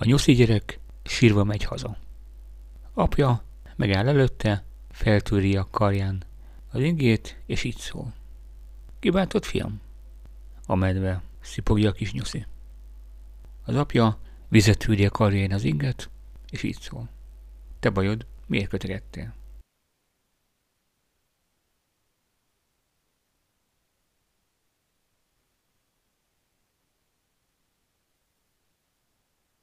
A nyuszi gyerek sírva megy haza. Apja megáll előtte, feltűri a karján az ingét, és így szól. Kibántott, fiam? A medve szipogja a kis nyuszi. Az apja vizet tűri a karján az inget, és így szól. Te bajod, miért kötegettél?